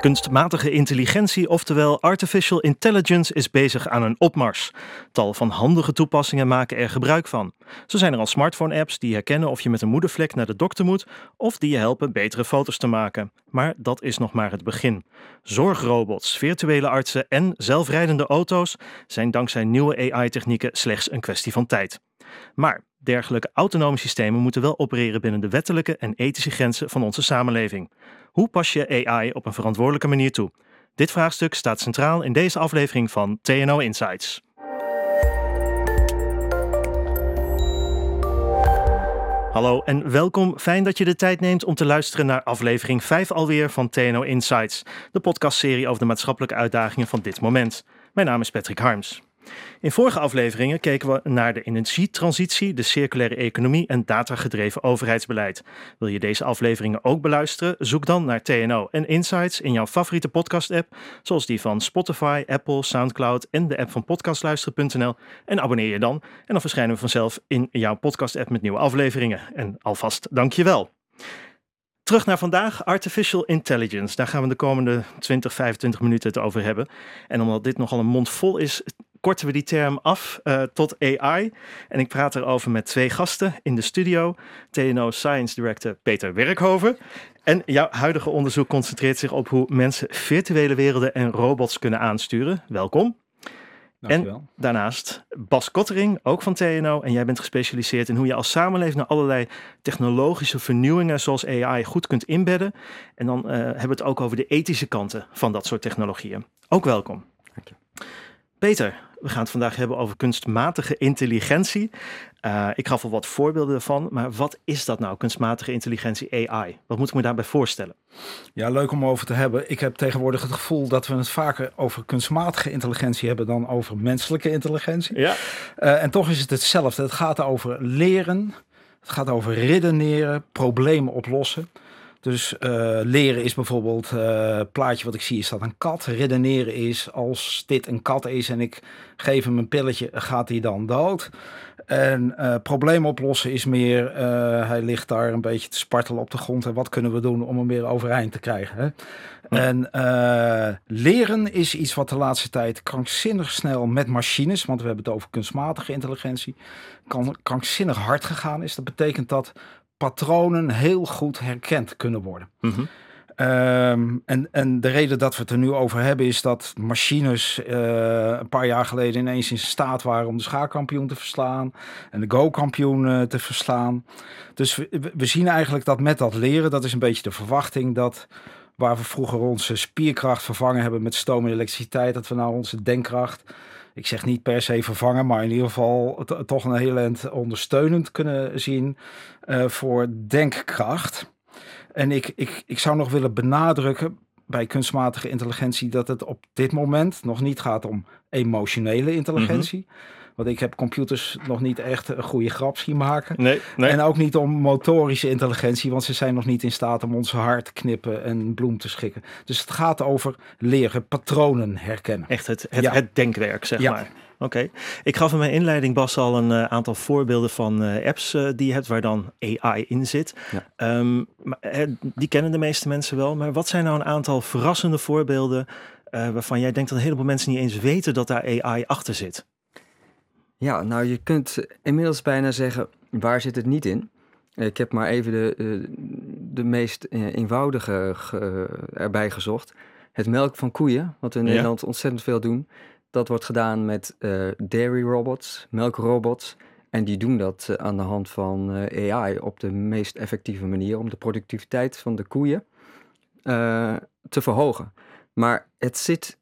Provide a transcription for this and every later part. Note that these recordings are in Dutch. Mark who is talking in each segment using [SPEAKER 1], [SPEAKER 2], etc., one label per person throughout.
[SPEAKER 1] Kunstmatige intelligentie, oftewel artificial intelligence, is bezig aan een opmars. Tal van handige toepassingen maken er gebruik van. Zo zijn er al smartphone-apps die herkennen of je met een moedervlek naar de dokter moet, of die je helpen betere foto's te maken. Maar dat is nog maar het begin. Zorgrobots, virtuele artsen en zelfrijdende auto's zijn dankzij nieuwe AI-technieken slechts een kwestie van tijd. Maar dergelijke autonome systemen moeten wel opereren binnen de wettelijke en ethische grenzen van onze samenleving. Hoe pas je AI op een verantwoordelijke manier toe? Dit vraagstuk staat centraal in deze aflevering van TNO Insights. Hallo en welkom. Fijn dat je de tijd neemt om te luisteren naar aflevering 5 alweer van TNO Insights, de podcastserie over de maatschappelijke uitdagingen van dit moment. Mijn naam is Patrick Harms. In vorige afleveringen keken we naar de energietransitie, de circulaire economie en datagedreven overheidsbeleid. Wil je deze afleveringen ook beluisteren? Zoek dan naar TNO en Insights in jouw favoriete podcast-app, zoals die van Spotify, Apple, SoundCloud en de app van podcastluisteren.nl. En abonneer je dan en dan verschijnen we vanzelf in jouw podcast-app met nieuwe afleveringen. En alvast dankjewel. Terug naar vandaag, artificial intelligence. Daar gaan we de komende 20, 25 minuten het over hebben. En omdat dit nogal een mond vol is, korten we die term af uh, tot AI. En ik praat erover met twee gasten in de studio. TNO Science Director Peter Werkhoven. En jouw huidige onderzoek concentreert zich op hoe mensen virtuele werelden en robots kunnen aansturen. Welkom. En daarnaast Bas Kottering, ook van TNO. En jij bent gespecialiseerd in hoe je als samenleving naar allerlei technologische vernieuwingen zoals AI goed kunt inbedden. En dan uh, hebben we het ook over de ethische kanten van dat soort technologieën. Ook welkom. Dank je. Peter, we gaan het vandaag hebben over kunstmatige intelligentie. Uh, ik gaf al wat voorbeelden ervan, maar wat is dat nou, kunstmatige intelligentie AI? Wat moet ik me daarbij voorstellen?
[SPEAKER 2] Ja, leuk om over te hebben. Ik heb tegenwoordig het gevoel dat we het vaker over kunstmatige intelligentie hebben dan over menselijke intelligentie. Ja. Uh, en toch is het hetzelfde. Het gaat over leren, het gaat over redeneren, problemen oplossen. Dus uh, leren is bijvoorbeeld, uh, plaatje wat ik zie is dat een kat. Redeneren is als dit een kat is en ik geef hem een pilletje, gaat hij dan dood. En uh, probleem oplossen is meer, hij ligt daar een beetje te spartelen op de grond. En wat kunnen we doen om hem weer overeind te krijgen? Hè? En leren is iets wat de laatste tijd krankzinnig snel met machines, want we hebben het over kunstmatige intelligentie, kan krankzinnig hard gegaan is. Dat betekent dat patronen heel goed herkend kunnen worden. Mhm. Ehm, en, en de reden dat we het er nu over hebben is dat machines uh, een paar jaar geleden ineens in staat waren om de schaakkampioen te verslaan en de go-kampioen uh, te verslaan. Dus we, we, zien eigenlijk dat met dat leren, dat is een beetje de verwachting dat waar we vroeger onze spierkracht vervangen hebben met stoom en elektriciteit, dat we nou onze denkkracht ik zeg niet per se vervangen, maar in ieder geval toch een heel eind ondersteunend kunnen zien uh, voor denkkracht. En ik, ik, ik zou nog willen benadrukken bij kunstmatige intelligentie dat het op dit moment nog niet gaat om emotionele intelligentie. Mhm. Want ik heb computers nog niet echt een goede grap zien maken. Nee, nee. En ook niet om motorische intelligentie, want ze zijn nog niet in staat om ons hart te knippen en bloem te schikken. Dus het gaat over leren, patronen herkennen.
[SPEAKER 1] Echt het, het, het denkwerk, zeg ja. maar. Oké. Ik gaf in mijn inleiding, Bas, al een uh, aantal voorbeelden van uh, apps uh, die je hebt waar dan AI in zit. Ja. Um, maar, die kennen de meeste mensen wel. Maar wat zijn nou een aantal verrassende voorbeelden waarvan jij denkt dat een heleboel mensen niet eens weten dat daar AI achter zit?
[SPEAKER 3] Ja, nou je kunt inmiddels bijna zeggen, waar zit het niet in? Ik heb maar even de, eh, de meest eh, eenvoudige erbij gezocht. Het melk van koeien, wat we in Nederland ontzettend veel doen. Dat wordt gedaan met uh, dairy robots, melkrobots. En die doen dat aan de hand van AI op de meest effectieve manier om de productiviteit van de koeien te verhogen. Maar het zit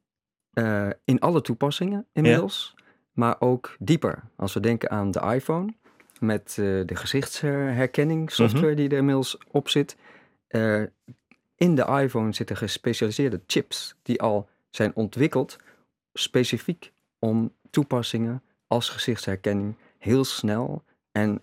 [SPEAKER 3] in alle toepassingen inmiddels maar ook dieper. Als we denken aan de iPhone met uh, de gezichtsherkenning software mhm. die er inmiddels op zit. Uh, in de iPhone zitten gespecialiseerde chips die al zijn ontwikkeld specifiek om toepassingen als gezichtsherkenning heel snel en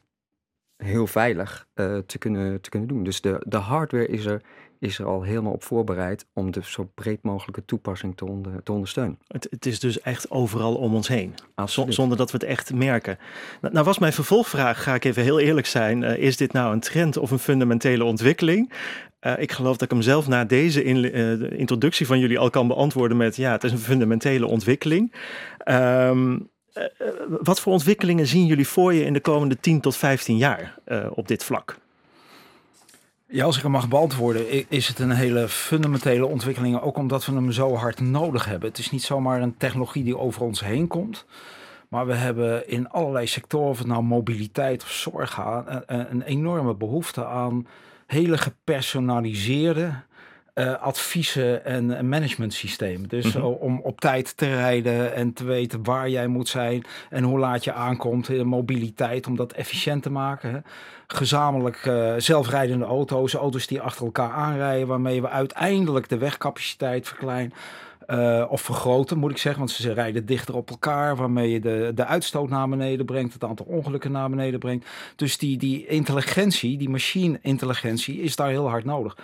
[SPEAKER 3] heel veilig uh, te, kunnen, te kunnen doen. Dus de, de hardware is er is er al helemaal op voorbereid om de zo breed mogelijke toepassing te, onder, te ondersteunen.
[SPEAKER 1] Het, het, is dus echt overal om ons heen, zonder dat we het echt merken. Nou, nou, was mijn vervolgvraag, ga ik even heel eerlijk zijn, uh, is dit nou een trend of een fundamentele ontwikkeling? ik geloof dat ik hem zelf na deze introductie van jullie al kan beantwoorden met ja, het is een fundamentele ontwikkeling. Ehm, wat voor ontwikkelingen zien jullie voor je in de komende 10 tot 15 jaar op dit vlak?
[SPEAKER 2] Ja, als ik hem mag beantwoorden, is het een hele fundamentele ontwikkeling. Ook omdat we hem zo hard nodig hebben. Het is niet zomaar een technologie die over ons heen komt. Maar we hebben in allerlei sectoren, of het nou mobiliteit of zorg gaat, een, een enorme behoefte aan hele gepersonaliseerde uh, adviezen en managementsystemen. Dus mhm. om op tijd te rijden en te weten waar jij moet zijn en hoe laat je aankomt. in mobiliteit, om dat efficiënt te maken. Hè. Gezamenlijk uh, zelfrijdende auto's, auto's die achter elkaar aanrijden, waarmee we uiteindelijk de wegcapaciteit verkleinen. Uh, of vergroten, moet ik zeggen, want ze rijden dichter op elkaar, waarmee je de, de uitstoot naar beneden brengt, het aantal ongelukken naar beneden brengt. Dus die, die intelligentie, die machine-intelligentie, is daar heel hard nodig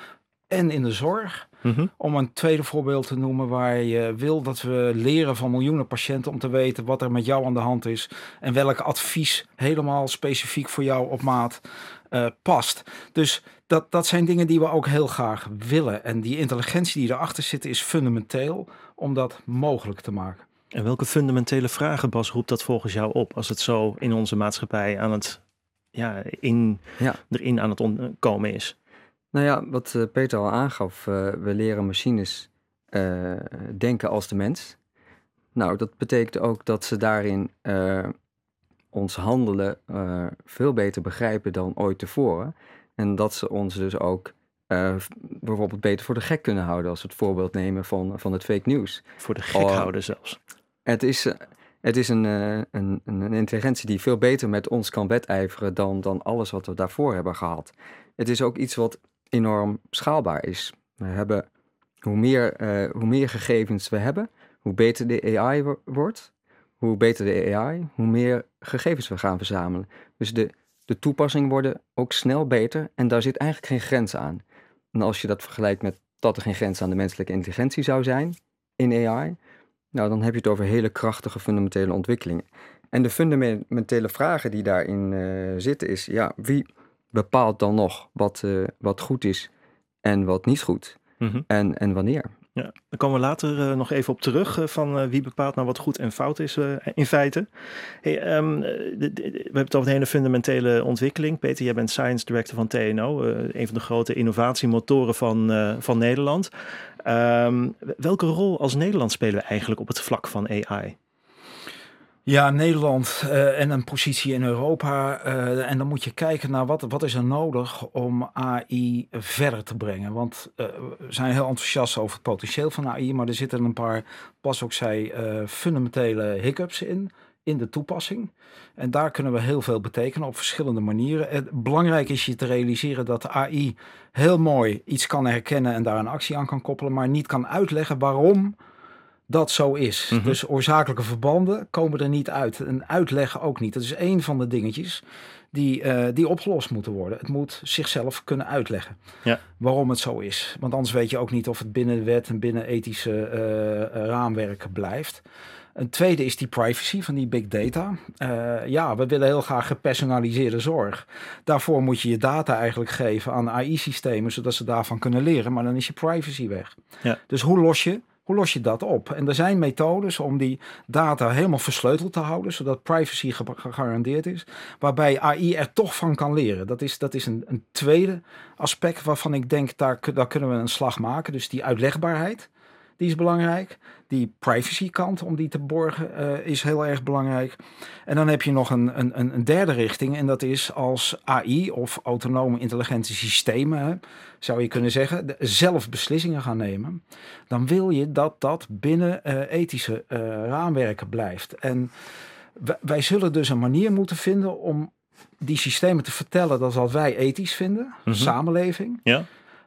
[SPEAKER 2] en in de zorg. Mhm. Om een tweede voorbeeld te noemen waar je wil dat we leren van miljoenen patiënten om te weten wat er met jou aan de hand is en welk advies helemaal specifiek voor jou op maat uh, past. Dus dat, dat zijn dingen die we ook heel graag willen. En die intelligentie die erachter zit is fundamenteel om dat mogelijk te maken.
[SPEAKER 1] En welke fundamentele vragen, Bas, roept dat volgens jou op als het zo in onze maatschappij aan het, ja, in, ja. erin aan het komen is?
[SPEAKER 3] Nou ja, wat uh, Peter al aangaf, uh, we leren machines uh, denken als de mens. Nou, dat betekent ook dat ze daarin ons handelen veel beter begrijpen dan ooit tevoren. En dat ze ons dus ook bijvoorbeeld beter voor de gek kunnen houden, als we het voorbeeld nemen van, van het fake news.
[SPEAKER 1] Voor de gek houden zelfs.
[SPEAKER 3] Het is, het is een, een, een intelligentie die veel beter met ons kan wedijveren dan, dan alles wat we daarvoor hebben gehad. Het is ook iets wat enorm schaalbaar is. We hebben, hoe, meer, uh, hoe meer gegevens we hebben, hoe beter de AI wordt. Hoe beter de AI, hoe meer gegevens we gaan verzamelen. Dus de, de toepassingen worden ook snel beter en daar zit eigenlijk geen grens aan. En als je dat vergelijkt met dat er geen grens aan de menselijke intelligentie zou zijn in AI, nou dan heb je het over hele krachtige fundamentele ontwikkelingen. En de fundamentele vragen die daarin uh, zitten is, ja, wie, bepaalt dan nog wat, uh, wat goed is en wat niet goed. Mhm. en, en wanneer.
[SPEAKER 1] Ja, daar komen we later uh, nog even op terug uh, van uh, wie bepaalt nou wat goed en fout is in feite. Hey, um, de, de, we hebben het over een hele fundamentele ontwikkeling. Peter, jij bent Science Director van TNO, een van de grote innovatiemotoren van, van Nederland. Um, welke rol als Nederland spelen we eigenlijk op het vlak van AI?
[SPEAKER 2] Ja, Nederland uh, en een positie in Europa. Uh, en dan moet je kijken naar wat, wat is er nodig om AI verder te brengen. Want uh, we zijn heel enthousiast over het potentieel van AI, maar er zitten een paar, pas ook zei, fundamentele hiccups in, in de toepassing. En daar kunnen we heel veel betekenen op verschillende manieren. Het belangrijk is je te realiseren dat AI heel mooi iets kan herkennen en daar een actie aan kan koppelen, maar niet kan uitleggen waarom dat zo is. Mhm. Dus oorzakelijke verbanden komen er niet uit. En uitleggen ook niet. Dat is een van de dingetjes die, uh, die opgelost moeten worden. Het moet zichzelf kunnen uitleggen ja. waarom het zo is. Want anders weet je ook niet of het binnen de wet en binnen ethische uh, raamwerken blijft. Een tweede is die privacy van die big data. Uh, ja, we willen heel graag gepersonaliseerde zorg. Daarvoor moet je je data eigenlijk geven aan AI-systemen, zodat ze daarvan kunnen leren. Maar dan is je privacy weg. Ja. Dus hoe los je hoe los je dat op? En er zijn methodes om die data helemaal versleuteld te houden, zodat privacy gegarandeerd is, waarbij AI er toch van kan leren. Dat is, dat is een, een tweede aspect waarvan ik denk, daar, daar kunnen we een slag maken. Dus die uitlegbaarheid, die is belangrijk. Die privacy kant, om die te borgen, uh, is heel erg belangrijk. En dan heb je nog een, een, een derde richting. En dat is als AI of autonome intelligente systemen, zou je kunnen zeggen, zelf beslissingen gaan nemen. Dan wil je dat dat binnen uh, ethische uh, raamwerken blijft. En wij zullen dus een manier moeten vinden om die systemen te vertellen dat wat wij ethisch vinden, mm samenleving. Ja.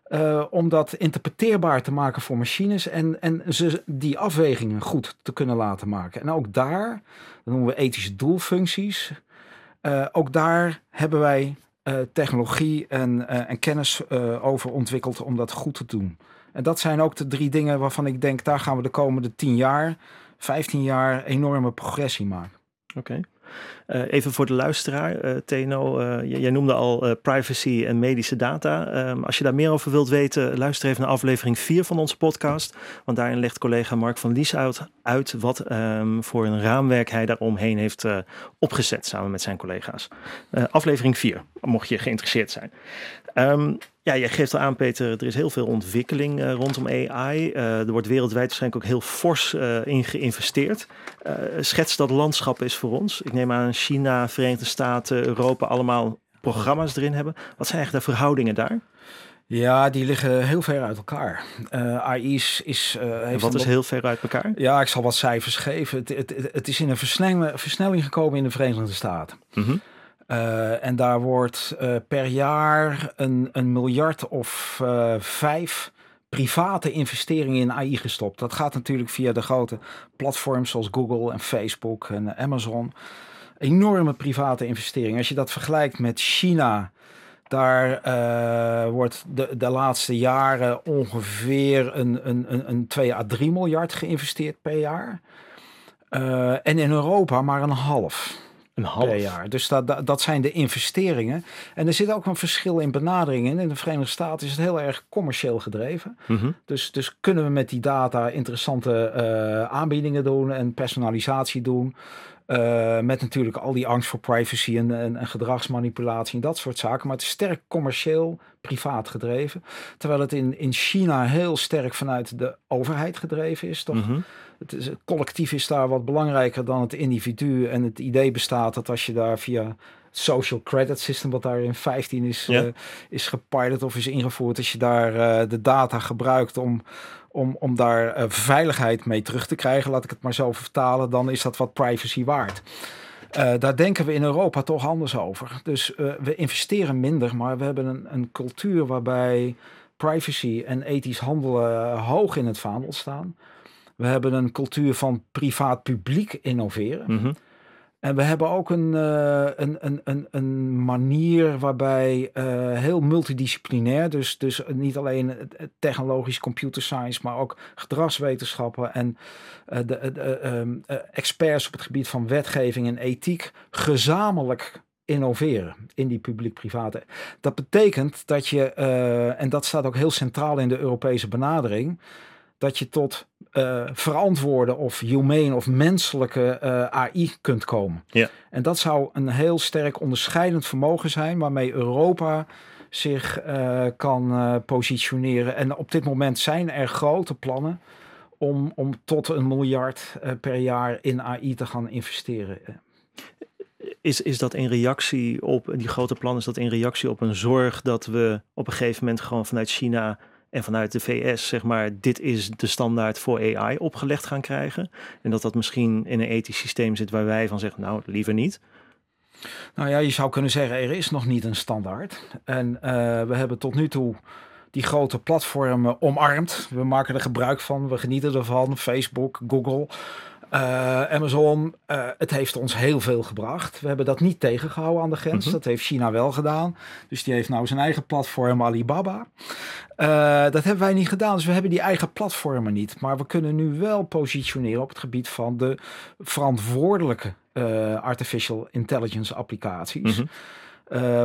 [SPEAKER 2] Uh, om dat interpreteerbaar te maken voor machines en, en ze die afwegingen goed te kunnen laten maken. En ook daar, dat noemen we ethische doelfuncties, uh, ook daar hebben wij uh, technologie en, en kennis over ontwikkeld om dat goed te doen. En dat zijn ook de drie dingen waarvan ik denk, daar gaan we de komende 10 jaar, 15 jaar enorme progressie maken.
[SPEAKER 1] Oké. Even voor de luisteraar, Teno, jij noemde al privacy en medische data. Ehm, als je daar meer over wilt weten, luister even naar aflevering 4 van onze podcast. Want daarin legt collega Mark van Lies uit, uit wat ehm, voor een raamwerk hij daaromheen heeft opgezet samen met zijn collega's. aflevering 4, mocht je geïnteresseerd zijn. Um, ja, je geeft al aan, Peter, er is heel veel ontwikkeling rondom AI. Eh, er wordt wereldwijd waarschijnlijk ook heel fors uh, in geïnvesteerd. schets dat landschap is voor ons. Ik neem aan China, Verenigde Staten, Europa allemaal programma's erin hebben. Wat zijn eigenlijk de verhoudingen daar?
[SPEAKER 2] Ja, die liggen heel ver uit elkaar. AI is. is
[SPEAKER 1] heeft wat is heel ver uit elkaar?
[SPEAKER 2] Ja, ik zal wat cijfers geven. Het, het, het is in een versnelling, versnelling gekomen in de Verenigde Staten. Mm uh, en daar wordt per jaar een, een miljard of vijf private investeringen in AI gestopt. Dat gaat natuurlijk via de grote platforms zoals Google en Facebook en Amazon. Enorme private investeringen. Als je dat vergelijkt met China, daar wordt de, de laatste jaren ongeveer een, een, een, een 2 à 3 miljard geïnvesteerd per jaar. en in Europa maar een half.
[SPEAKER 1] Een half per
[SPEAKER 2] jaar. Dus dat, dat zijn de investeringen. En er zit ook een verschil in benadering in. In de Verenigde Staten is het heel erg commercieel gedreven. Mhm. dus, dus kunnen we met die data interessante uh, aanbiedingen doen en personalisatie doen. Uh, met natuurlijk al die angst voor privacy en, en, en, gedragsmanipulatie en dat soort zaken. Maar het is sterk commercieel, privaat gedreven. Terwijl het in, in China heel sterk vanuit de overheid gedreven is. Toch? Mhm het, is, het collectief is daar wat belangrijker dan het individu. En het idee bestaat dat als je daar via social credit system, wat daar in 15 is, ja. uh, is gepilot of is ingevoerd, als je daar uh, de data gebruikt om, om, om daar uh, veiligheid mee terug te krijgen, laat ik het maar zo vertalen, dan is dat wat privacy waard. daar denken we in Europa toch anders over. Dus we investeren minder, maar we hebben een, een cultuur waarbij privacy en ethisch handelen hoog in het vaandel staan. We hebben een cultuur van privaat-publiek innoveren. Mhm. En we hebben ook een, uh, een, een, een, een, manier waarbij uh, heel multidisciplinair, dus, dus niet alleen technologisch computer science, maar ook gedragswetenschappen en uh, de, ehm, experts op het gebied van wetgeving en ethiek gezamenlijk innoveren in die publiek-private. Dat betekent dat je, en dat staat ook heel centraal in de Europese benadering, dat je tot uh, verantwoorde of humane of menselijke uh, eh, AI kunt komen. Ja. En dat zou een heel sterk onderscheidend vermogen zijn waarmee Europa zich uh, kan positioneren. En op dit moment zijn er grote plannen om, om tot een miljard per jaar in AI te gaan investeren.
[SPEAKER 1] Is, is dat in reactie op die grote plannen, is dat in reactie op een zorg dat we op een gegeven moment gewoon vanuit China en vanuit de VS, zeg maar, dit is de standaard voor AI opgelegd gaan krijgen. En dat dat misschien in een ethisch systeem zit waar wij van zeggen, nou, liever niet.
[SPEAKER 2] Nou ja, je zou kunnen zeggen, er is nog niet een standaard. En uh, we hebben tot nu toe die grote platformen omarmd. We maken er gebruik van, we genieten ervan. Facebook, Google. Uh, Amazon, uh, het heeft ons heel veel gebracht. We hebben dat niet tegengehouden aan de grens. Mhm. Dat heeft China wel gedaan. Dus die heeft nou zijn eigen platform Alibaba. Uh, dat hebben wij niet gedaan. Dus we hebben die eigen platformen niet. Maar we kunnen nu wel positioneren op het gebied van de verantwoordelijke artificial intelligence applicaties. Mm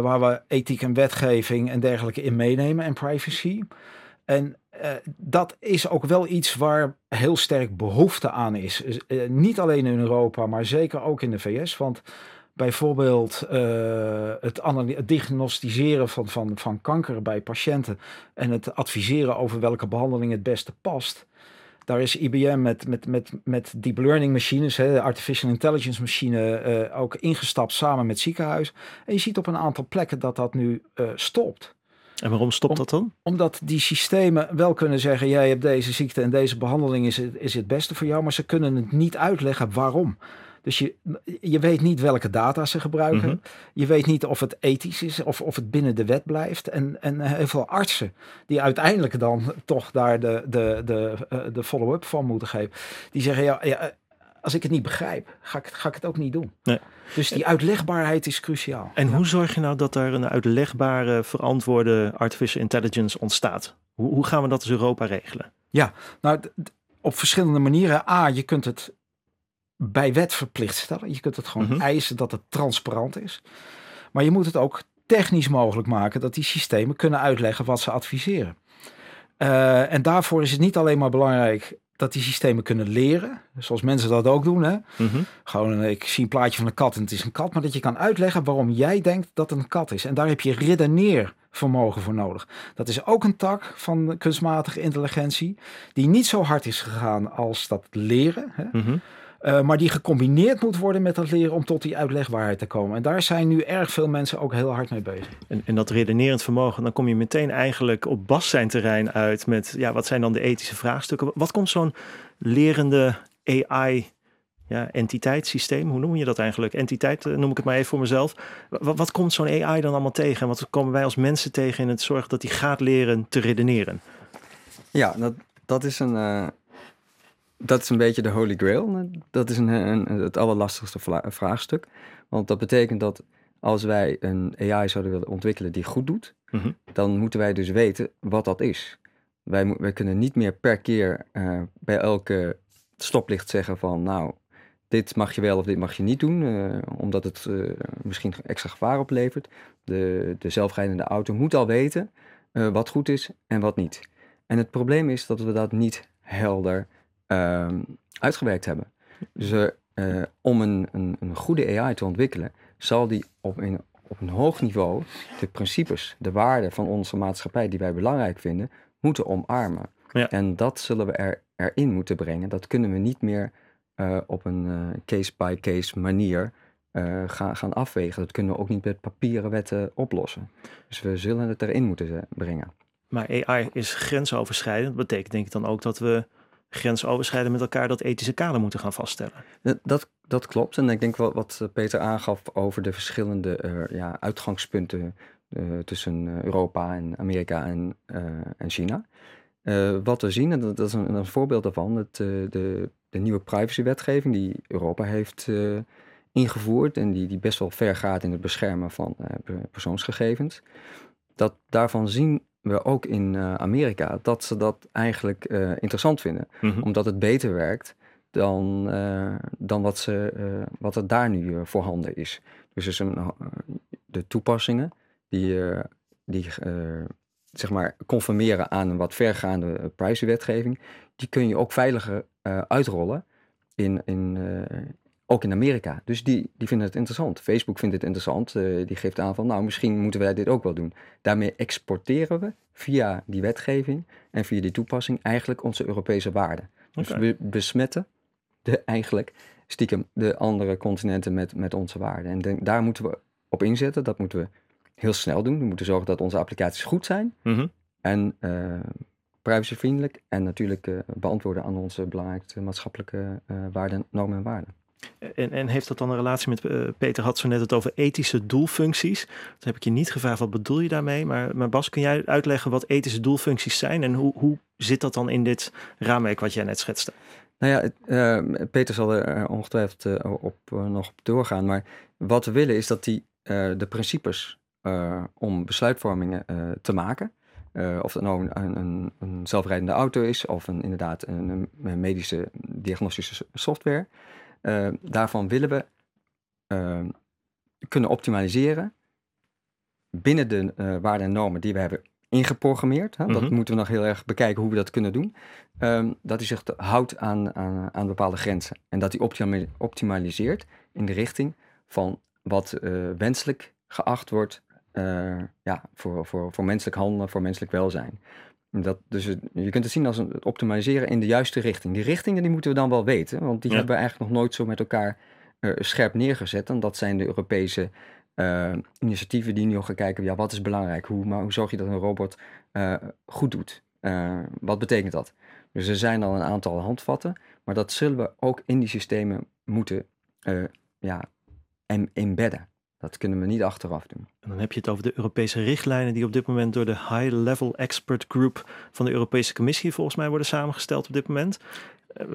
[SPEAKER 2] waar we ethiek en wetgeving en dergelijke in meenemen en privacy. En uh, dat is ook wel iets waar heel sterk behoefte aan is. Uh, niet alleen in Europa, maar zeker ook in de VS. Want bijvoorbeeld uh, het, diagnosticeren van, van, van kanker bij patiënten en het adviseren over welke behandeling het beste past. Daar is IBM met, met, met, met deep learning machines, hè, artificial intelligence machine, ook ingestapt samen met ziekenhuis. En je ziet op een aantal plekken dat dat nu stopt.
[SPEAKER 1] En waarom stopt dat dan?
[SPEAKER 2] Omdat die systemen wel kunnen zeggen: jij hebt deze ziekte en deze behandeling is het, is het beste voor jou, maar ze kunnen het niet uitleggen waarom. Dus je, je weet niet welke data ze gebruiken. Mhm. Je weet niet of het ethisch is of, of het binnen de wet blijft. En, en heel veel artsen die uiteindelijk dan toch daar de, de, de, eh, de follow-up van moeten geven. Die zeggen, ja, ja als ik het niet begrijp, ga ik, ga ik het ook niet doen. Nee. Dus die uitlegbaarheid is cruciaal.
[SPEAKER 1] En hoe zorg je nou dat er een uitlegbare, verantwoorde artificial intelligence ontstaat? Hoe, hoe gaan we dat als Europa regelen?
[SPEAKER 2] Ja, nou op verschillende manieren. A, je kunt het bij wet verplicht stellen. Je kunt het gewoon mhm. eisen dat het transparant is. Maar je moet het ook technisch mogelijk maken dat die systemen kunnen uitleggen wat ze adviseren. Uh, en daarvoor is het niet alleen maar belangrijk dat die systemen kunnen leren, zoals mensen dat ook doen. Hè? Mhm. Gewoon, ik zie een plaatje van een kat en het is een kat, maar dat je kan uitleggen waarom jij denkt dat het een kat is. En daar heb je redeneervermogen voor nodig. Dat is ook een tak van kunstmatige intelligentie, die niet zo hard is gegaan als dat leren. Hè? Mhm. Uh, maar die gecombineerd moet worden met dat leren om tot die uitlegbaarheid te komen. En daar zijn nu erg veel mensen ook heel hard mee bezig.
[SPEAKER 1] En, en dat redenerend vermogen, dan kom je meteen eigenlijk op Bas zijn terrein uit met, ja, wat zijn dan de ethische vraagstukken? Wat komt zo'n lerende AI ja, entiteitssysteem, hoe noem je dat eigenlijk? Entiteit eh, noem ik het maar even voor mezelf. Wat, wat komt zo'n AI dan allemaal tegen? En wat komen wij als mensen tegen in het zorgen dat die gaat leren te redeneren?
[SPEAKER 3] Ja, dat, dat is een, uh, dat is een beetje de holy grail. Dat is een, een, het allerlastigste vraagstuk. Want dat betekent dat als wij een AI zouden willen ontwikkelen die goed doet, mhm. dan moeten wij dus weten wat dat is. Wij, wij kunnen niet meer per keer uh, bij elke stoplicht zeggen van nou, dit mag je wel of dit mag je niet doen, uh, omdat het uh, misschien extra gevaar oplevert. De, de zelfrijdende auto moet al weten wat goed is en wat niet. En het probleem is dat we dat niet helder uitgewerkt hebben. Dus uh, om een, een, een, goede AI te ontwikkelen, zal die op een, op een hoog niveau de principes, de waarden van onze maatschappij die wij belangrijk vinden, moeten omarmen. Ja. En dat zullen we er, erin moeten brengen. Dat kunnen we niet meer uh, op een case-by-case -case manier uh, gaan, gaan afwegen. Dat kunnen we ook niet met papieren wetten oplossen. Dus we zullen het erin moeten brengen.
[SPEAKER 1] Maar AI is grensoverschrijdend. Dat betekent denk ik dan ook dat we grensoverschrijdend met elkaar dat ethische kader moeten gaan vaststellen.
[SPEAKER 3] Dat, dat klopt. En ik denk wel wat eh, Peter aangaf over de verschillende uh, ja, uitgangspunten uh, tussen Europa en Amerika en, en China. wat we zien, en dat, is een, een voorbeeld daarvan, het, de, de nieuwe privacywetgeving die Europa heeft ingevoerd en die, die best wel ver gaat in het beschermen van persoonsgegevens. Dat daarvan zien we ook in uh, Amerika dat ze dat eigenlijk uh, interessant vinden. Mhm. Omdat het beter werkt dan, uh, dan wat, ze, wat er daar nu voorhanden is. Dus is een, de toepassingen die, die zeg maar conformeren aan een wat vergaande privacywetgeving, die kun je ook veiliger uitrollen in, in, ook in Amerika. Dus die, die vinden het interessant. Facebook vindt het interessant. Uh, die geeft aan van, nou, misschien moeten wij dit ook wel doen. Daarmee exporteren we via die wetgeving en via die toepassing eigenlijk onze Europese waarden. Dus we besmetten de, eigenlijk stiekem de andere continenten met, met onze waarden. En denk, daar moeten we op inzetten. Dat moeten we heel snel doen. We moeten zorgen dat onze applicaties goed zijn. Mhm. En uh, privacyvriendelijk. En natuurlijk uh, beantwoorden aan onze belangrijkste maatschappelijke waarden, normen en waarden.
[SPEAKER 1] En, en, heeft dat dan een relatie met, uh, Peter had zo net het over ethische doelfuncties. Dat heb ik je niet gevraagd, wat bedoel je daarmee? Maar, maar Bas, kun jij uitleggen wat ethische doelfuncties zijn en hoe, hoe zit dat dan in dit raamwerk wat jij net schetste?
[SPEAKER 3] Nou ja, uh, Peter zal er ongetwijfeld uh, op, nog op doorgaan. Maar wat we willen is dat die, de principes om besluitvormingen te maken, of het nou een, een, een, zelfrijdende auto is of een, inderdaad een medische diagnostische software, uh, daarvan willen we uh, kunnen optimaliseren binnen de uh, waarden en normen die we hebben ingeprogrammeerd. Hè? Dat mhm. moeten we nog heel erg bekijken hoe we dat kunnen doen. Um, dat hij zich houdt aan, aan, aan, bepaalde grenzen. En dat hij optimaliseert in de richting van wat wenselijk geacht wordt ja, voor, voor, voor menselijk handelen, voor menselijk welzijn. Dat, dus je kunt het zien als een, het optimaliseren in de juiste richting. Die richtingen die moeten we dan wel weten, want die hebben we eigenlijk nog nooit zo met elkaar uh, scherp neergezet. En dat zijn de Europese uh, initiatieven die nu gaan kijken, ja, wat is belangrijk? Hoe, maar hoe zorg je dat een robot uh, goed doet? wat betekent dat? Dus er zijn al een aantal handvatten, maar dat zullen we ook in die systemen moeten ja, embedden. Dat kunnen we niet achteraf doen.
[SPEAKER 1] En dan heb je het over de Europese richtlijnen die op dit moment door de High Level Expert Group van de Europese Commissie volgens mij worden samengesteld op dit moment.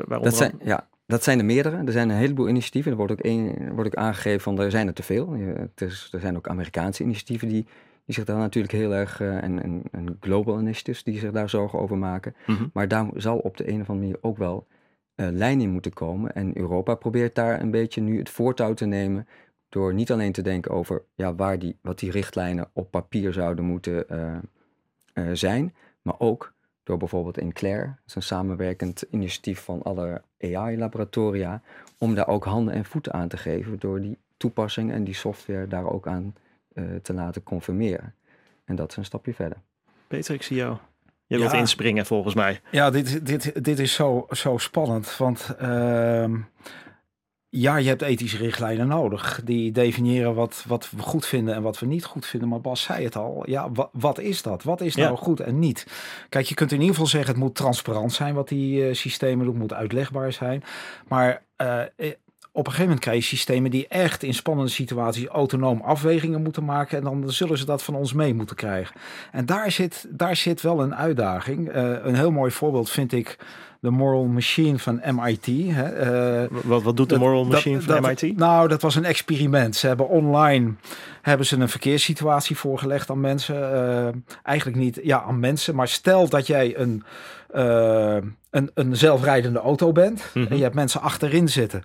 [SPEAKER 3] Uh, dat zijn, ja, dat zijn er meerdere. Er zijn een heleboel initiatieven. Er wordt ook, een, wordt ook aangegeven van er zijn er te veel. Er zijn ook Amerikaanse initiatieven die, die zich daar natuurlijk heel erg, uh, en, en, en, global initiatives die zich daar zorgen over maken. Mhm. Maar daar zal op de een of andere manier ook wel lijn in moeten komen. En Europa probeert daar een beetje nu het voortouw te nemen. Door niet alleen te denken over ja, waar die, wat die richtlijnen op papier zouden moeten zijn. Maar ook door bijvoorbeeld in Claire, dat is een samenwerkend initiatief van alle AI-laboratoria, om daar ook handen en voeten aan te geven door die toepassing en die software daar ook aan uh, te laten conformeren. En dat is een stapje verder.
[SPEAKER 1] Peter, ik zie jou. Je wilt inspringen volgens mij.
[SPEAKER 2] Ja, dit, dit, dit is zo, zo spannend. Want uh, ja, je hebt ethische richtlijnen nodig. Die definiëren wat, wat we goed vinden en wat we niet goed vinden. Maar Bas zei het al. Ja, wat, wat is dat? Wat is nou goed en niet? Kijk, je kunt in ieder geval zeggen... het moet transparant zijn wat die uh, systemen doen. moet uitlegbaar zijn. Maar uh, op een gegeven moment krijg je systemen die echt in spannende situaties autonoom afwegingen moeten maken. En dan zullen ze dat van ons mee moeten krijgen. En daar zit, daar zit wel een uitdaging. Uh, een heel mooi voorbeeld vind ik de Moral Machine van MIT. Hè.
[SPEAKER 1] Uh, wat, wat doet de Moral Machine van MIT?
[SPEAKER 2] Nou, dat was een experiment. Ze hebben online hebben ze een verkeerssituatie voorgelegd aan mensen. Uh, eigenlijk niet ja, aan mensen, maar stel dat jij een, uh, een, een zelfrijdende auto bent mm -hmm. en je hebt mensen achterin zitten.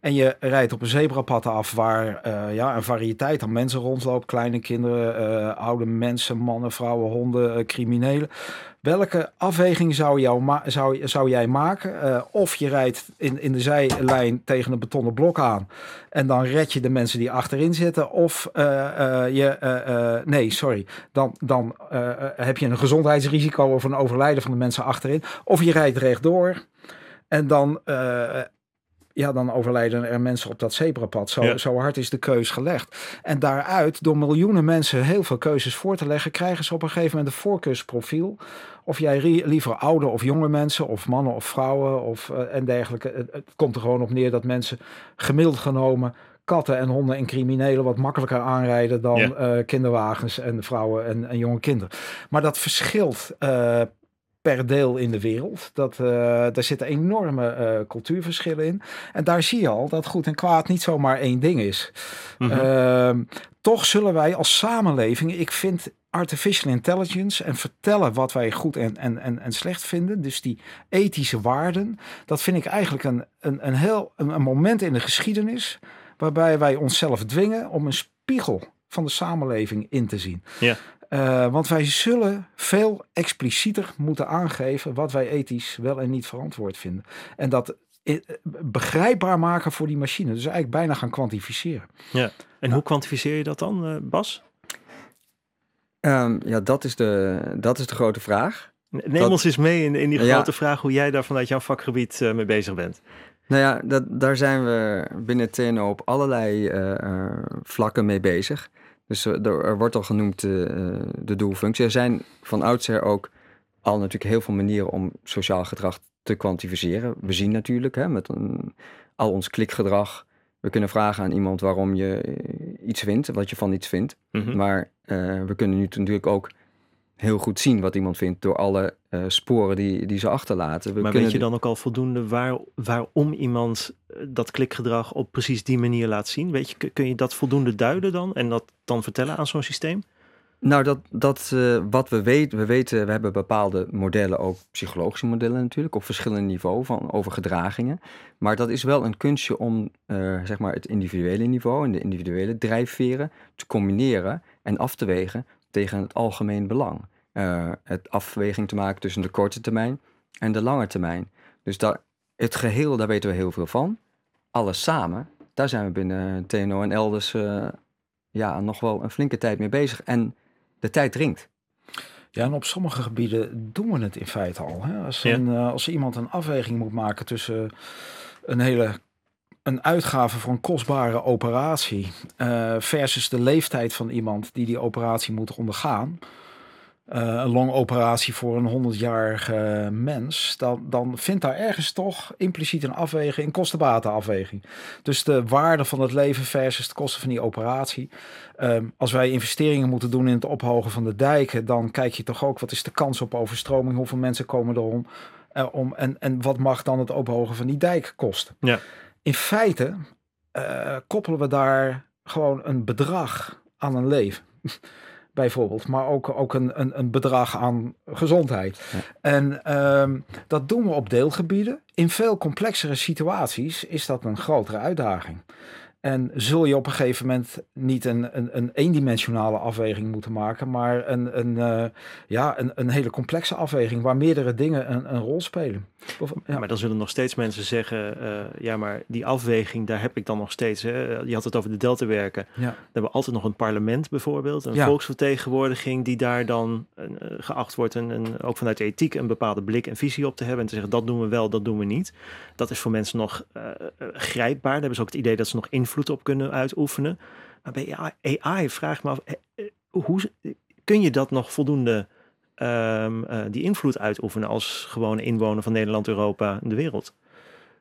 [SPEAKER 2] En je rijdt op een zebrapad af waar uh, ja, een variëteit aan mensen rondloopt. Kleine kinderen, uh, oude mensen, mannen, vrouwen, honden, uh, criminelen. Welke afweging zou, jou zou, zou jij maken? of je rijdt in, in de zijlijn tegen een betonnen blok aan. En dan red je de mensen die achterin zitten. Of je, nee, sorry. Dan, dan heb je een gezondheidsrisico of een overlijden van de mensen achterin. Of je rijdt rechtdoor. En dan ja, dan overlijden er mensen op dat zebrapad. Zo, zo hard is de keus gelegd. En daaruit, door miljoenen mensen heel veel keuzes voor te leggen, krijgen ze op een gegeven moment een voorkeursprofiel. Of jij liever oude of jonge mensen, of mannen of vrouwen, of uh, en dergelijke. Het, het, komt er gewoon op neer dat mensen gemiddeld genomen katten en honden en criminelen wat makkelijker aanrijden dan ja. uh, kinderwagens en vrouwen en, en, jonge kinderen. Maar dat verschilt uh, per deel in de wereld. Dat, uh, daar zitten enorme uh, cultuurverschillen in. En daar zie je al dat goed en kwaad niet zomaar één ding is. Mm -hmm. uh, toch zullen wij als samenleving, ik vind artificial intelligence en vertellen wat wij goed en, en, en, en slecht vinden, dus die ethische waarden, dat vind ik eigenlijk een, een, een heel een, een moment in de geschiedenis waarbij wij onszelf dwingen om een spiegel van de samenleving in te zien.
[SPEAKER 1] Ja.
[SPEAKER 2] Uh, want wij zullen veel explicieter moeten aangeven wat wij ethisch wel en niet verantwoord vinden. En dat begrijpbaar maken voor die machine. Dus eigenlijk bijna gaan kwantificeren.
[SPEAKER 1] Ja. En nou. hoe kwantificeer je dat dan, uh, Bas?
[SPEAKER 3] Um, ja, dat is, de, dat is de grote vraag.
[SPEAKER 1] Neem dat, ons eens mee in, in die grote ja. vraag hoe jij daar vanuit jouw vakgebied uh, mee bezig bent.
[SPEAKER 3] Nou ja, dat, daar zijn we binnen TNO op allerlei uh, vlakken mee bezig. Dus er, er wordt al genoemd uh, de doelfunctie. Er zijn van oudsher ook al natuurlijk heel veel manieren om sociaal gedrag te kwantificeren. We zien natuurlijk hè, met een, al ons klikgedrag. We kunnen vragen aan iemand waarom je iets vindt, wat je van iets vindt. Mm -hmm. Maar uh, we kunnen nu natuurlijk ook heel goed zien wat iemand vindt door alle uh, sporen die, die ze achterlaten.
[SPEAKER 1] We maar weet je dan ook al voldoende waar, waarom iemand dat klikgedrag op precies die manier laat zien? Weet je, kun je dat voldoende duiden dan en dat dan vertellen aan zo'n systeem?
[SPEAKER 3] Nou, dat, dat uh, wat we weten, we weten, we hebben bepaalde modellen, ook psychologische modellen natuurlijk, op verschillende niveaus van over gedragingen. Maar dat is wel een kunstje om uh, zeg maar het individuele niveau en de individuele drijfveren te combineren en af te wegen tegen het algemeen belang. Uh, het afweging te maken tussen de korte termijn en de lange termijn. Dus dat, het geheel, daar weten we heel veel van. Alles samen, daar zijn we binnen TNO en elders uh, ja, nog wel een flinke tijd mee bezig. En de tijd dringt.
[SPEAKER 2] Ja, en op sommige gebieden doen we het in feite al. Hè? Als, een, ja. uh, als iemand een afweging moet maken tussen een hele een uitgave voor een kostbare operatie uh, versus de leeftijd van iemand die die operatie moet ondergaan. Uh, een longoperatie voor een 100-jarige mens, dan, dan vindt daar ergens toch impliciet een afweging, een kostenbatenafweging. Dus de waarde van het leven versus de kosten van die operatie. Um, als wij investeringen moeten doen in het ophogen van de dijken, dan kijk je toch ook wat is de kans op overstroming, hoeveel mensen komen erom uh, om, en, en wat mag dan het ophogen van die dijk kosten.
[SPEAKER 1] Ja
[SPEAKER 2] in feite uh, koppelen we daar gewoon een bedrag aan een leven. bijvoorbeeld, maar ook, ook een, een, een bedrag aan gezondheid. En ehm, dat doen we op deelgebieden. In veel complexere situaties is dat een grotere uitdaging. En zul je op een gegeven moment niet een, een, een eendimensionale afweging moeten maken, maar een, een, uh, ja, een, een hele complexe afweging waar meerdere dingen een, een rol spelen.
[SPEAKER 1] Of, ja. Maar dan zullen nog steeds mensen zeggen, uh, ja, maar die afweging, daar heb ik dan nog steeds. Hè? Je had het over de deltawerken. Ja. We hebben altijd nog een parlement bijvoorbeeld, een ja. volksvertegenwoordiging die daar dan uh, geacht wordt en, en ook vanuit de ethiek een bepaalde blik en visie op te hebben en te zeggen dat doen we wel, dat doen we niet. Dat is voor mensen nog grijpbaar. Daar hebben ze ook het idee dat ze nog invloed invloed op kunnen uitoefenen. Maar bij AI, vraag me af, eh, eh, hoe kun je dat nog voldoende um, uh, die invloed uitoefenen als gewone inwoner van Nederland, Europa en de wereld?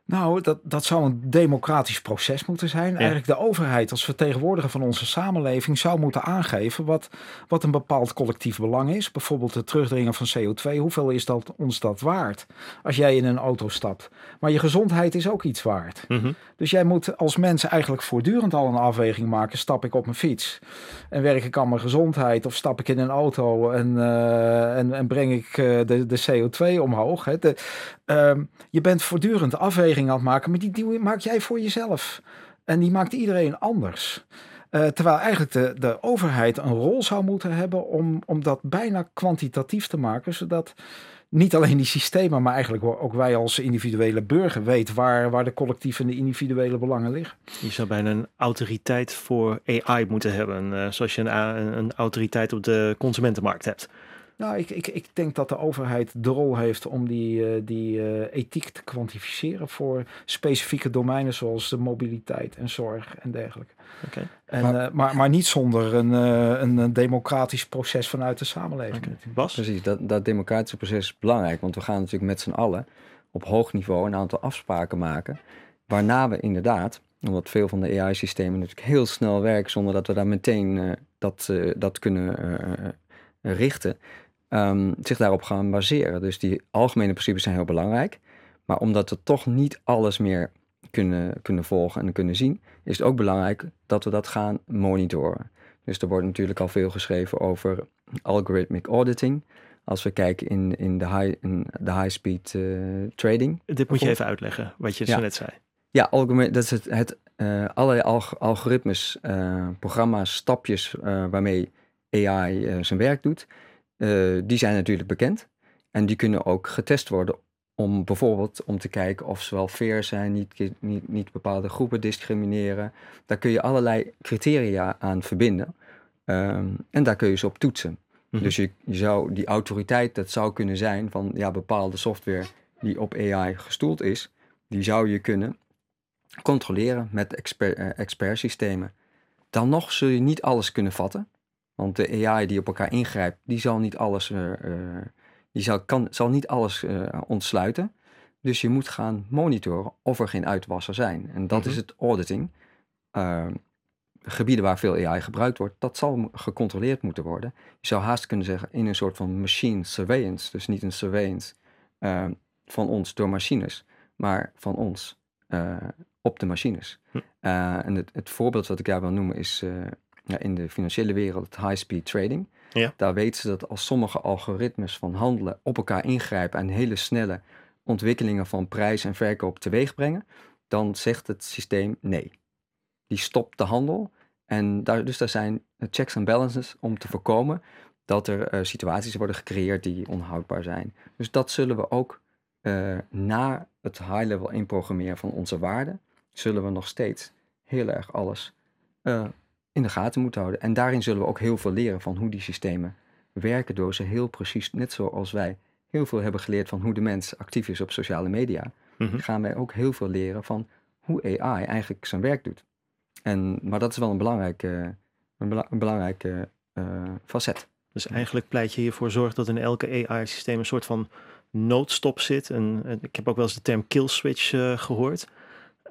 [SPEAKER 2] Nou, dat, dat zou een democratisch proces moeten zijn. Eigenlijk de overheid als vertegenwoordiger van onze samenleving zou moeten aangeven wat, wat een bepaald collectief belang is. Bijvoorbeeld het terugdringen van CO2. Hoeveel is dat ons dat waard als jij in een auto stapt? Maar je gezondheid is ook iets waard. Mhm. Dus jij moet als mens eigenlijk voortdurend al een afweging maken. Stap ik op mijn fiets en werk ik aan mijn gezondheid? Of stap ik in een auto en, uh, en, en, breng ik uh, de, de CO2 omhoog? Hè? De, uh, je bent voortdurend afweging het maken, maar die, die maak jij voor jezelf. En die maakt iedereen anders. Uh, terwijl eigenlijk de, de overheid een rol zou moeten hebben om, om dat bijna kwantitatief te maken, zodat niet alleen die systemen, maar eigenlijk ook wij als individuele burger weten waar, waar de collectieve en de individuele belangen liggen.
[SPEAKER 1] Je zou bijna een autoriteit voor AI moeten hebben, uh, zoals je een, een autoriteit op de consumentenmarkt hebt.
[SPEAKER 2] Nou, ik, ik, ik denk dat de overheid de rol heeft om die, uh, die uh, ethiek te kwantificeren voor specifieke domeinen zoals de mobiliteit en zorg en dergelijke. Okay. En, maar, uh, maar, maar, niet zonder een, een, een, democratisch proces vanuit de samenleving. Okay.
[SPEAKER 3] Bas? Precies, dat, dat democratische proces is belangrijk, want we gaan natuurlijk met z'n allen op hoog niveau een aantal afspraken maken, waarna we inderdaad, omdat veel van de AI-systemen natuurlijk heel snel werken zonder dat we daar meteen dat, dat kunnen richten, um, zich daarop gaan baseren. Dus die algemene principes zijn heel belangrijk. Maar omdat we toch niet alles meer kunnen, kunnen volgen en kunnen zien, is het ook belangrijk dat we dat gaan monitoren. Dus er wordt natuurlijk al veel geschreven over algorithmic auditing. Als we kijken in, in de high, in de high speed uh, trading.
[SPEAKER 1] Dit moet je even uitleggen, wat je zo net zei.
[SPEAKER 3] Ja, algemeen, dat is het, het uh, allerlei alg algoritmes, uh, programma's, stapjes waarmee AI zijn werk doet. Uh, die zijn natuurlijk bekend. En die kunnen ook getest worden om bijvoorbeeld om te kijken of ze wel fair zijn, niet, niet, niet bepaalde groepen discrimineren. Daar kun je allerlei criteria aan verbinden. Um, en daar kun je ze op toetsen. Mhm. Dus je, je, zou die autoriteit, dat zou kunnen zijn van ja, bepaalde software die op AI gestoeld is, die zou je kunnen controleren met uh, expertsystemen. Dan nog zul je niet alles kunnen vatten. Want de AI die op elkaar ingrijpt, die zal niet alles, uh, die zal, kan, zal niet alles uh, ontsluiten. Dus je moet gaan monitoren of er geen uitwassen zijn. En dat is mhm. het auditing. Ehm, gebieden waar veel AI gebruikt wordt, dat zal gecontroleerd moeten worden. Je zou haast kunnen zeggen in een soort van machine surveillance. Dus niet een surveillance ehm, van ons door machines, maar van ons op de machines. Hm. en het, het, voorbeeld wat ik daar wil noemen is ja, in de financiële wereld het high-speed trading. Ja. Daar weten ze dat als sommige algoritmes van handelen op elkaar ingrijpen en hele snelle ontwikkelingen van prijs en verkoop teweeg brengen, dan zegt het systeem nee. Die stopt de handel. En daar, dus daar zijn checks en balances om te voorkomen dat er uh, situaties worden gecreëerd die onhoudbaar zijn. Dus dat zullen we ook uh, na het high-level inprogrammeren van onze waarden, zullen we nog steeds heel erg alles uh, in de gaten moeten houden. En daarin zullen we ook heel veel leren van hoe die systemen werken door ze heel precies, net zoals wij heel veel hebben geleerd van hoe de mens actief is op sociale media, mhm. gaan wij ook heel veel leren van hoe AI eigenlijk zijn werk doet. En, maar dat is wel een belangrijke, een, belangrijke uh, facet.
[SPEAKER 1] Dus eigenlijk pleit je hiervoor zorg dat in elke AI-systeem een soort van noodstop zit. En, ik heb ook wel eens de term kill switch uh, gehoord.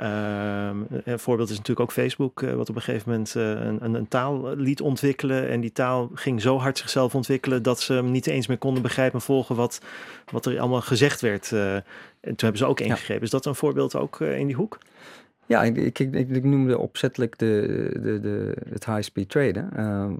[SPEAKER 1] Um, een voorbeeld is natuurlijk ook Facebook, uh, wat op een gegeven moment uh, een, een, taal liet ontwikkelen. En die taal ging zo hard zichzelf ontwikkelen dat ze hem niet eens meer konden begrijpen en volgen wat, wat er allemaal gezegd werd. En toen hebben ze ook ingegrepen. Ja. Is dat een voorbeeld ook in die hoek?
[SPEAKER 3] Ja, ik, ik, ik, ik noemde opzettelijk de, de, de, het high-speed traden.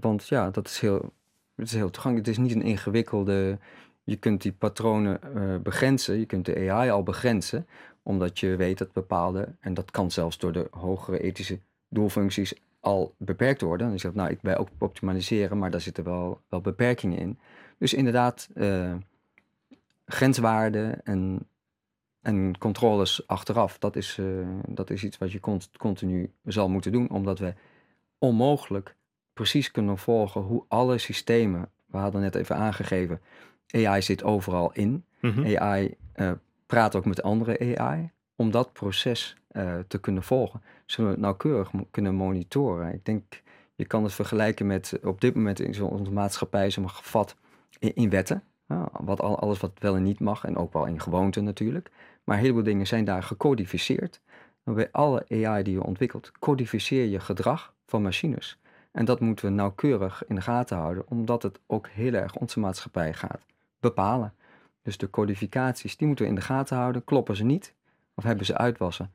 [SPEAKER 3] want ja, dat is heel Het is heel toegankelijk. Het is niet een ingewikkelde. Je kunt die patronen uh, begrenzen. Je kunt de AI al begrenzen. Omdat je weet dat bepaalde. En dat kan zelfs door de hogere ethische doelfuncties al beperkt worden. Dan is dat, nou, ik bij ook optimaliseren, maar daar zitten wel, wel beperkingen in. Dus inderdaad, uh, grenswaarden en, en controles achteraf, dat is, uh, dat is iets wat je continu zal moeten doen, omdat we onmogelijk precies kunnen volgen hoe alle systemen, we hadden net even aangegeven, AI zit overal in. Mhm. AI uh, praat ook met andere AI om dat proces uh, te kunnen volgen. Zullen we nauwkeurig kunnen monitoren. Ik denk, je kan het vergelijken met op dit moment in onze maatschappij is maar gevat in, in wetten. wat al, alles wat wel en niet mag en ook wel in gewoonten natuurlijk. Maar een heleboel dingen zijn daar gecodificeerd. Bij alle AI die je ontwikkelt, codificeer je gedrag van machines. En dat moeten we nauwkeurig in de gaten houden, omdat het ook heel erg onze maatschappij gaat bepalen. Dus de codificaties, die moeten we in de gaten houden. Kloppen ze niet, of hebben ze uitwassen,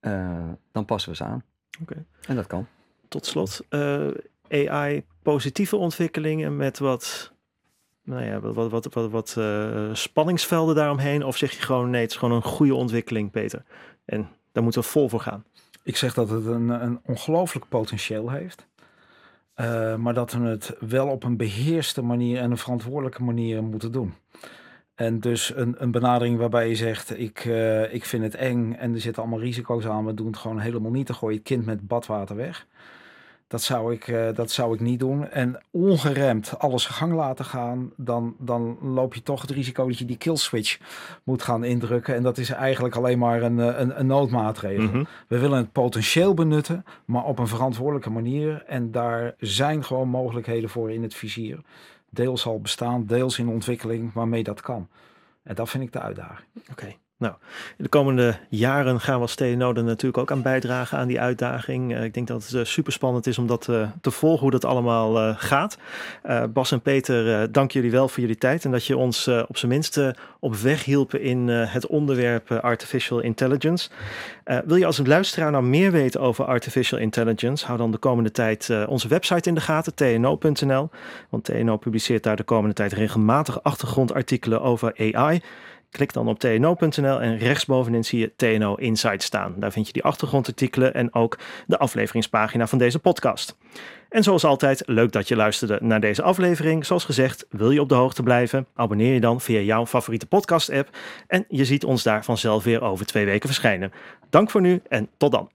[SPEAKER 3] uh, dan passen we ze aan.
[SPEAKER 1] Oké.
[SPEAKER 3] En dat kan.
[SPEAKER 1] Tot slot, uh, eh, AI positieve ontwikkelingen met wat, nou ja, wat, wat, wat, wat uh, spanningsvelden daaromheen? Of zeg je gewoon nee, het is gewoon een goede ontwikkeling, Peter? En daar moeten we vol voor gaan.
[SPEAKER 2] Ik zeg dat het een, een ongelooflijk potentieel heeft. Uh, maar dat we het wel op een beheerste manier en een verantwoordelijke manier moeten doen. En dus een, een benadering waarbij je zegt, ik, uh, ik vind het eng en er zitten allemaal risico's aan, we doen het gewoon helemaal niet, dan gooi je het kind met badwater weg. Dat zou ik, uh, dat zou ik niet doen. En ongeremd alles gang laten gaan, dan, dan loop je toch het risico dat je die kill switch moet gaan indrukken. En dat is eigenlijk alleen maar een, eh, een, een noodmaatregel. Mm -hmm. We willen het potentieel benutten, maar op een verantwoordelijke manier. En daar zijn gewoon mogelijkheden voor in het vizier deels al bestaan, deels in ontwikkeling waarmee dat kan. En dat vind ik de uitdaging.
[SPEAKER 1] Oké. Nou, de komende jaren gaan we als TNO natuurlijk ook aan bijdragen aan die uitdaging. Uh, ik denk dat het uh, super spannend is om dat uh, te volgen, hoe dat allemaal gaat. Bas en Peter, dank jullie wel voor jullie tijd en dat je ons op zijn minst op weg hielpen in het onderwerp artificial intelligence. wil je als een luisteraar nou meer weten over artificial intelligence? Hou dan de komende tijd onze website in de gaten, tno.nl. Want TNO publiceert daar de komende tijd regelmatig achtergrondartikelen over AI. Klik dan op tno.nl en rechtsbovenin zie je TNO Insight staan. Daar vind je die achtergrondartikelen en ook de afleveringspagina van deze podcast. En zoals altijd, leuk dat je luisterde naar deze aflevering. Zoals gezegd, wil je op de hoogte blijven? Abonneer je dan via jouw favoriete podcast-app. En je ziet ons daar vanzelf weer over twee weken verschijnen. Dank voor nu en tot dan.